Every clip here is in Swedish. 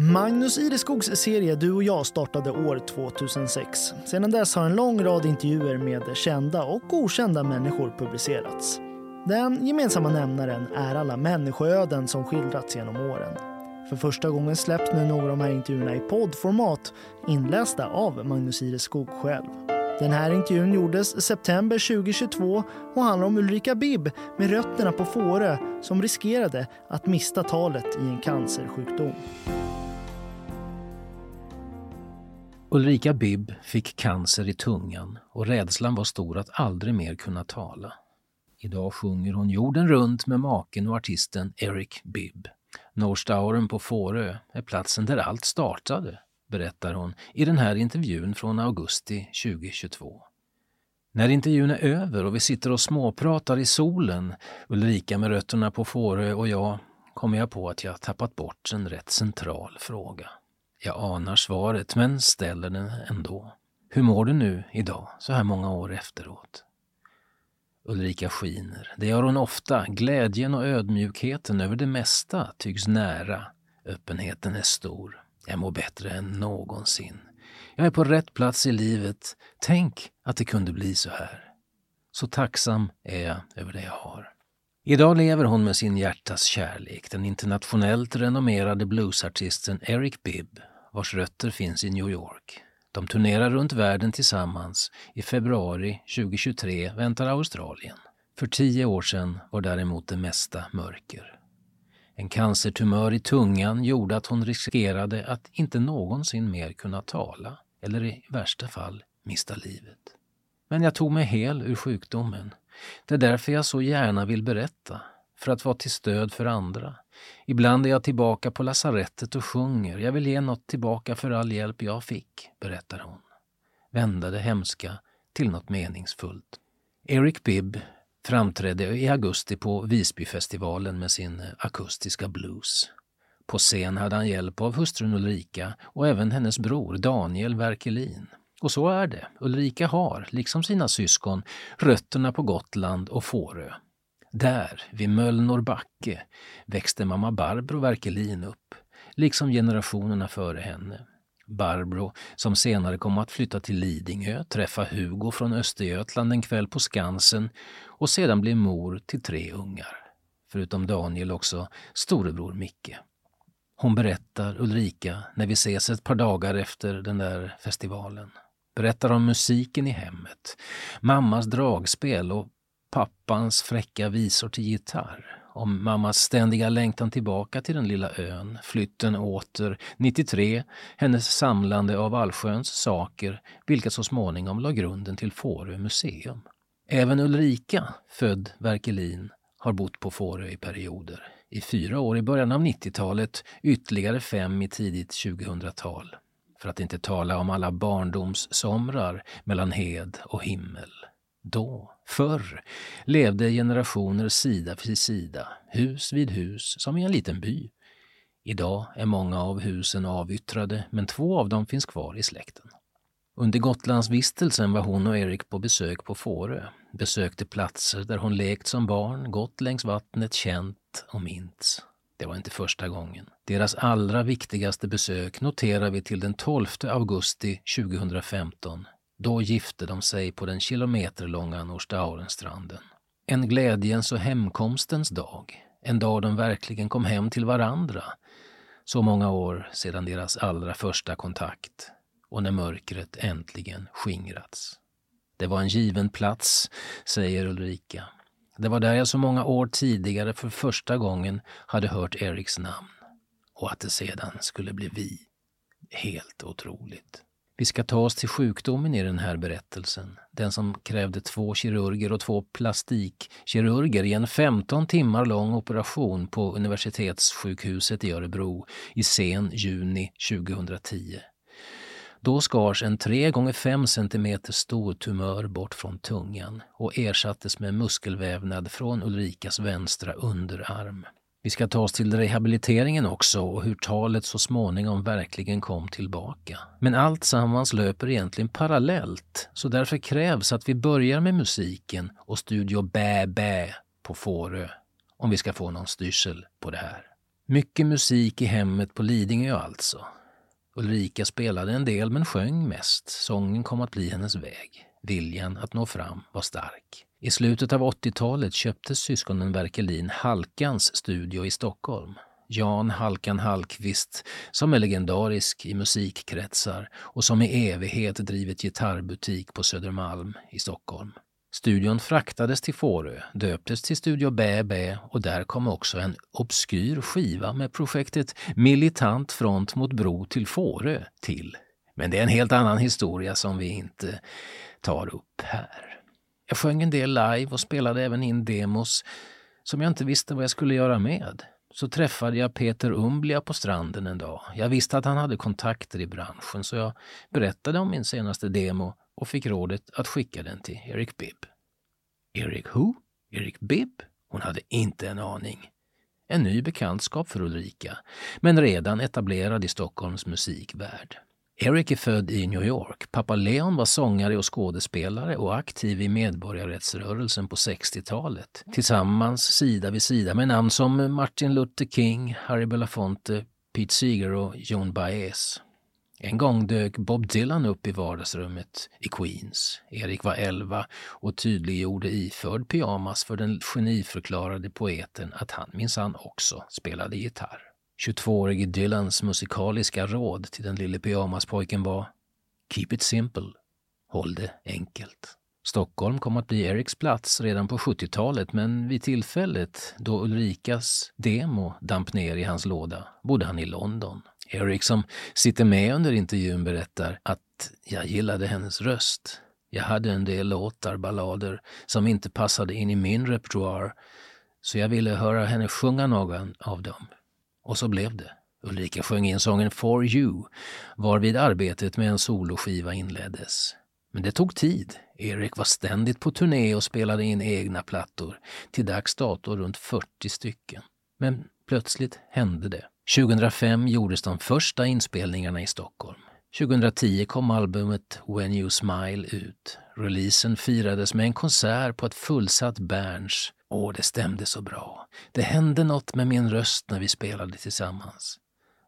Magnus Ireskogs serie Du och jag startade år 2006. Sedan dess har en lång rad intervjuer med kända och okända människor publicerats. Den gemensamma nämnaren är alla människoöden som skildrats genom åren. För första gången släpps nu några av de här intervjuerna i poddformat inlästa av Magnus Ireskog själv. Den här intervjun gjordes september 2022 och handlar om Ulrika Bibb med rötterna på Fårö som riskerade att mista talet i en cancersjukdom. Ulrika Bibb fick cancer i tungan och rädslan var stor att aldrig mer kunna tala. Idag sjunger hon jorden runt med maken och artisten Eric Bibb. Norstauren på Fårö är platsen där allt startade, berättar hon i den här intervjun från augusti 2022. När intervjun är över och vi sitter och småpratar i solen, Ulrika med rötterna på Fårö och jag, kommer jag på att jag tappat bort en rätt central fråga. Jag anar svaret, men ställer den ändå. Hur mår du nu idag, så här många år efteråt? Ulrika skiner. Det gör hon ofta. Glädjen och ödmjukheten över det mesta tycks nära. Öppenheten är stor. Jag mår bättre än någonsin. Jag är på rätt plats i livet. Tänk att det kunde bli så här. Så tacksam är jag över det jag har. Idag lever hon med sin hjärtas kärlek, den internationellt renommerade bluesartisten Eric Bibb, vars rötter finns i New York. De turnerar runt världen tillsammans. I februari 2023 väntar Australien. För tio år sedan var däremot det mesta mörker. En cancertumör i tungan gjorde att hon riskerade att inte någonsin mer kunna tala eller i värsta fall mista livet. Men jag tog mig hel ur sjukdomen. Det är därför jag så gärna vill berätta, för att vara till stöd för andra. Ibland är jag tillbaka på lasarettet och sjunger. Jag vill ge något tillbaka för all hjälp jag fick, berättar hon. Vända det hemska till något meningsfullt. Eric Bibb framträdde i augusti på Visbyfestivalen med sin akustiska blues. På scen hade han hjälp av hustrun Ulrika och även hennes bror Daniel Werkelin. Och så är det. Ulrika har, liksom sina syskon, rötterna på Gotland och Fårö. Där, vid Möllnor backe, växte mamma Barbro Werkelin upp, liksom generationerna före henne. Barbro, som senare kom att flytta till Lidingö, träffa Hugo från Östergötland en kväll på Skansen och sedan bli mor till tre ungar. Förutom Daniel också storebror Micke. Hon berättar, Ulrika, när vi ses ett par dagar efter den där festivalen. Berättar om musiken i hemmet, mammas dragspel och pappans fräcka visor till gitarr, om mammas ständiga längtan tillbaka till den lilla ön, flytten åter, 93, hennes samlande av allsköns saker, vilka så småningom la grunden till Fårö museum. Även Ulrika, född Verkelin, har bott på Fårö i perioder. I fyra år i början av 90-talet, ytterligare fem i tidigt 2000-tal. För att inte tala om alla barndomssomrar mellan hed och himmel. Då, förr, levde generationer sida vid sida, hus vid hus, som i en liten by. Idag är många av husen avyttrade, men två av dem finns kvar i släkten. Under Gotlandsvistelsen var hon och Erik på besök på Fårö, besökte platser där hon lekt som barn, gått längs vattnet, känt och mints. Det var inte första gången. Deras allra viktigaste besök noterar vi till den 12 augusti 2015 då gifte de sig på den kilometerlånga Norstaurenstranden. En glädjens och hemkomstens dag. En dag de verkligen kom hem till varandra. Så många år sedan deras allra första kontakt och när mörkret äntligen skingrats. Det var en given plats, säger Ulrika. Det var där jag så många år tidigare för första gången hade hört Eriks namn. Och att det sedan skulle bli vi. Helt otroligt. Vi ska ta oss till sjukdomen i den här berättelsen. Den som krävde två kirurger och två plastikkirurger i en 15 timmar lång operation på universitetssjukhuset i Örebro i sen juni 2010. Då skars en 3 gånger 5 cm stor tumör bort från tungan och ersattes med muskelvävnad från Ulrikas vänstra underarm. Vi ska ta oss till rehabiliteringen också och hur talet så småningom verkligen kom tillbaka. Men allt sammans löper egentligen parallellt, så därför krävs att vi börjar med musiken och Studio Bä Bä på Fårö om vi ska få någon styrsel på det här. Mycket musik i hemmet på Lidingö alltså. Ulrika spelade en del men sjöng mest. Sången kom att bli hennes väg. Viljan att nå fram var stark. I slutet av 80-talet köpte syskonen Werkelin Halkans studio i Stockholm. Jan Halkan Hallqvist, som är legendarisk i musikkretsar och som i evighet drivit gitarrbutik på Södermalm i Stockholm. Studion fraktades till Fårö, döptes till Studio Bä Bä och där kom också en obskyr skiva med projektet Militant front mot bro till Fårö till. Men det är en helt annan historia som vi inte tar upp här. Jag sjöng en del live och spelade även in demos som jag inte visste vad jag skulle göra med. Så träffade jag Peter Umblia på stranden en dag. Jag visste att han hade kontakter i branschen så jag berättade om min senaste demo och fick rådet att skicka den till Eric Bibb. Eric who? Eric Bibb? Hon hade inte en aning. En ny bekantskap för Ulrika, men redan etablerad i Stockholms musikvärld. Eric är född i New York. Pappa Leon var sångare och skådespelare och aktiv i medborgarrättsrörelsen på 60-talet. Tillsammans sida vid sida med namn som Martin Luther King, Harry Belafonte, Pete Seeger och Joan Baez. En gång dök Bob Dylan upp i vardagsrummet i Queens. Erik var 11 och tydliggjorde iförd pyjamas för den geniförklarade poeten att han minsann också spelade gitarr. 22-årige Dylans musikaliska råd till den lille pyjamaspojken var Keep it simple. Håll det enkelt. Stockholm kom att bli Eriks plats redan på 70-talet men vid tillfället då Ulrikas demo damp ner i hans låda bodde han i London. Erik som sitter med under intervjun berättar att jag gillade hennes röst. Jag hade en del låtar, ballader, som inte passade in i min repertoar så jag ville höra henne sjunga någon av dem. Och så blev det. Ulrika sjöng in sången For You, varvid arbetet med en soloskiva inleddes. Men det tog tid. Erik var ständigt på turné och spelade in egna plattor, till dags dato runt 40 stycken. Men plötsligt hände det. 2005 gjordes de första inspelningarna i Stockholm. 2010 kom albumet When You Smile ut. Releasen firades med en konsert på ett fullsatt Berns Åh, det stämde så bra. Det hände något med min röst när vi spelade tillsammans.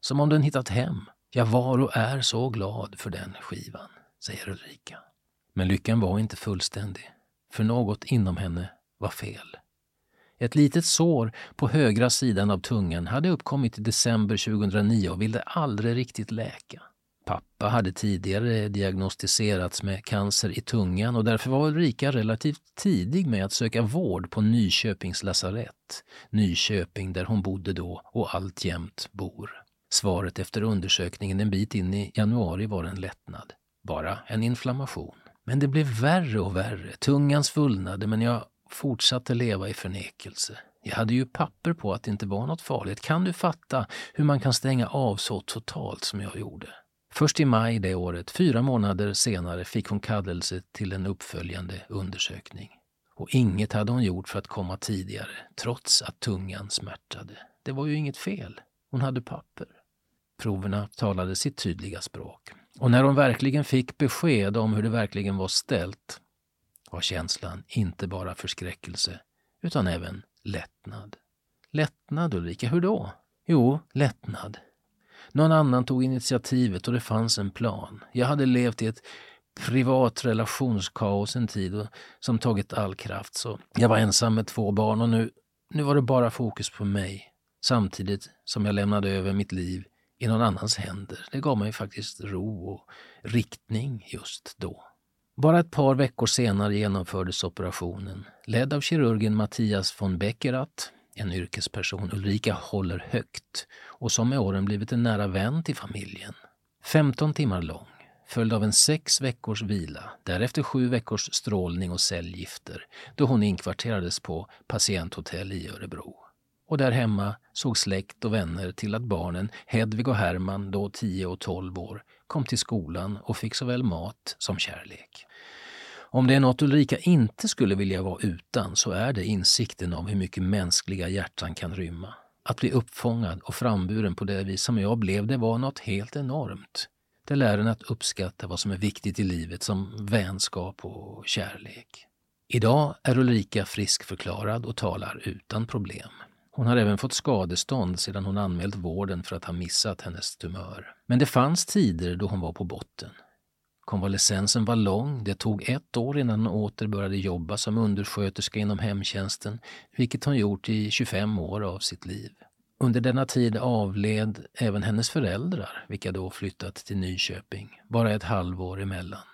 Som om den hittat hem. Jag var och är så glad för den skivan, säger Ulrika. Men lyckan var inte fullständig, för något inom henne var fel. Ett litet sår på högra sidan av tungan hade uppkommit i december 2009 och ville aldrig riktigt läka. Pappa hade tidigare diagnostiserats med cancer i tungan och därför var Ulrika relativt tidig med att söka vård på Nyköpings lasarett. Nyköping där hon bodde då och alltjämt bor. Svaret efter undersökningen en bit in i januari var en lättnad. Bara en inflammation. Men det blev värre och värre. Tungan svullnade men jag fortsatte leva i förnekelse. Jag hade ju papper på att det inte var något farligt. Kan du fatta hur man kan stänga av så totalt som jag gjorde? Först i maj det året, fyra månader senare, fick hon kallelse till en uppföljande undersökning. Och inget hade hon gjort för att komma tidigare, trots att tungan smärtade. Det var ju inget fel. Hon hade papper. Proverna talade sitt tydliga språk. Och när hon verkligen fick besked om hur det verkligen var ställt var känslan inte bara förskräckelse, utan även lättnad. Lättnad, Ulrika, hur då? Jo, lättnad. Någon annan tog initiativet och det fanns en plan. Jag hade levt i ett privat relationskaos en tid och, som tagit all kraft. Så jag var ensam med två barn och nu, nu var det bara fokus på mig. Samtidigt som jag lämnade över mitt liv i någon annans händer. Det gav mig faktiskt ro och riktning just då. Bara ett par veckor senare genomfördes operationen, ledd av kirurgen Mattias von Beckerath en yrkesperson Ulrika håller högt och som med åren blivit en nära vän till familjen. 15 timmar lång, följd av en sex veckors vila, därefter sju veckors strålning och cellgifter då hon inkvarterades på patienthotell i Örebro. Och där hemma såg släkt och vänner till att barnen Hedvig och Herman, då 10 och 12 år, kom till skolan och fick såväl mat som kärlek. Om det är något Ulrika inte skulle vilja vara utan så är det insikten om hur mycket mänskliga hjärtan kan rymma. Att bli uppfångad och framburen på det vis som jag blev, det var något helt enormt. Det lär en att uppskatta vad som är viktigt i livet som vänskap och kärlek. Idag är Ulrika friskförklarad och talar utan problem. Hon har även fått skadestånd sedan hon anmält vården för att ha missat hennes tumör. Men det fanns tider då hon var på botten. Konvalescensen var lång. Det tog ett år innan hon åter började jobba som undersköterska inom hemtjänsten, vilket hon gjort i 25 år av sitt liv. Under denna tid avled även hennes föräldrar, vilka då flyttat till Nyköping, bara ett halvår emellan.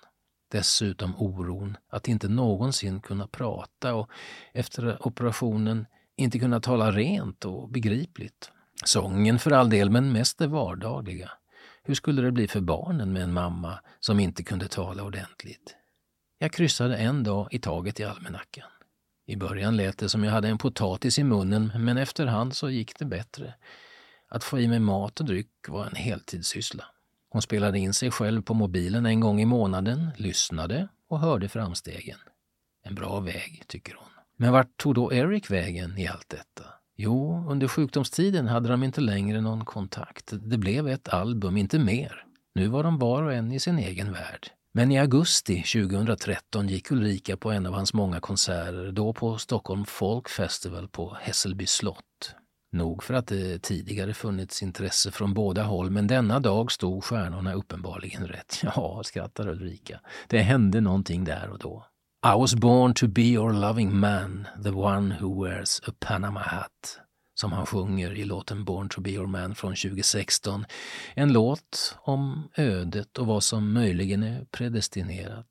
Dessutom oron att inte någonsin kunna prata och efter operationen inte kunna tala rent och begripligt. Sången för all del, men mest det vardagliga. Hur skulle det bli för barnen med en mamma som inte kunde tala ordentligt? Jag kryssade en dag i taget i almanackan. I början lät det som jag hade en potatis i munnen, men efterhand så gick det bättre. Att få i mig mat och dryck var en heltidssyssla. Hon spelade in sig själv på mobilen en gång i månaden, lyssnade och hörde framstegen. En bra väg, tycker hon. Men vart tog då Eric vägen i allt detta? Jo, under sjukdomstiden hade de inte längre någon kontakt. Det blev ett album, inte mer. Nu var de var och en i sin egen värld. Men i augusti 2013 gick Ulrika på en av hans många konserter, då på Stockholm Folk Festival på Hässelby slott. Nog för att det tidigare funnits intresse från båda håll, men denna dag stod stjärnorna uppenbarligen rätt. Ja, skrattar Ulrika. Det hände någonting där och då. I was born to be your loving man, the one who wears a Panama hat som han sjunger i låten Born to be your man från 2016. En låt om ödet och vad som möjligen är predestinerat.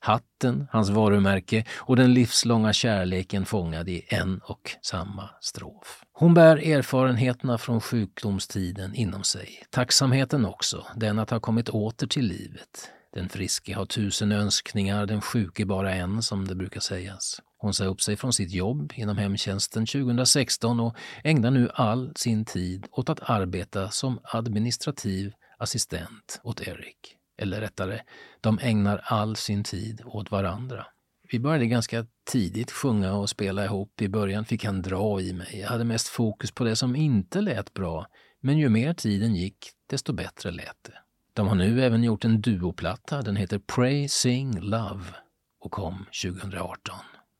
Hatten, hans varumärke och den livslånga kärleken fångad i en och samma strof. Hon bär erfarenheterna från sjukdomstiden inom sig. Tacksamheten också, den att ha kommit åter till livet. Den friske har tusen önskningar, den sjuke bara en, som det brukar sägas. Hon sa upp sig från sitt jobb inom hemtjänsten 2016 och ägnar nu all sin tid åt att arbeta som administrativ assistent åt Erik. Eller rättare, de ägnar all sin tid åt varandra. Vi började ganska tidigt sjunga och spela ihop. I början fick han dra i mig. Jag hade mest fokus på det som inte lät bra, men ju mer tiden gick, desto bättre lät det. De har nu även gjort en duoplatta. Den heter Pray, Sing, Love och kom 2018.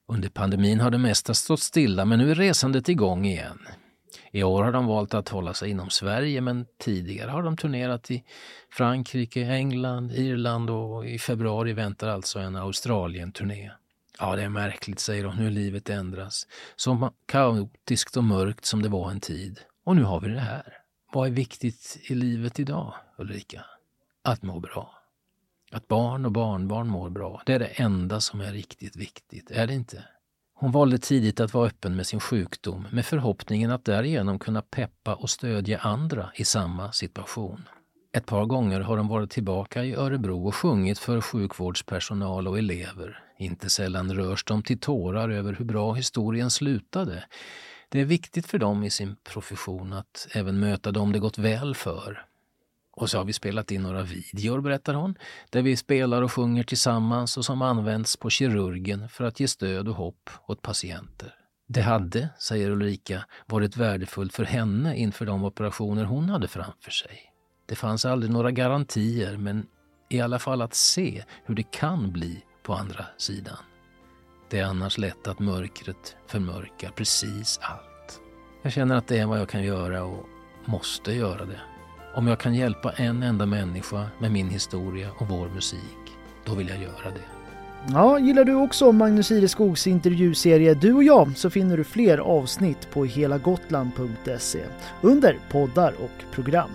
Under pandemin har det mesta stått stilla men nu är resandet igång igen. I år har de valt att hålla sig inom Sverige men tidigare har de turnerat i Frankrike, England, Irland och i februari väntar alltså en Australien-turné. Ja, det är märkligt, säger hon, hur livet ändras. Så kaotiskt och mörkt som det var en tid. Och nu har vi det här. Vad är viktigt i livet idag, Ulrika? Att må bra. Att barn och barnbarn mår bra, det är det enda som är riktigt viktigt, är det inte? Hon valde tidigt att vara öppen med sin sjukdom med förhoppningen att därigenom kunna peppa och stödja andra i samma situation. Ett par gånger har hon varit tillbaka i Örebro och sjungit för sjukvårdspersonal och elever. Inte sällan rörs de till tårar över hur bra historien slutade. Det är viktigt för dem i sin profession att även möta dem det gått väl för. Och så har vi spelat in några videor, berättar hon, där vi spelar och sjunger tillsammans och som används på kirurgen för att ge stöd och hopp åt patienter. Det hade, säger Ulrika, varit värdefullt för henne inför de operationer hon hade framför sig. Det fanns aldrig några garantier, men i alla fall att se hur det kan bli på andra sidan. Det är annars lätt att mörkret förmörkar precis allt. Jag känner att det är vad jag kan göra och måste göra det. Om jag kan hjälpa en enda människa med min historia och vår musik, då vill jag göra det. Ja, gillar du också Magnus Ireskogs intervjuserie Du och jag så finner du fler avsnitt på helagotland.se under poddar och program.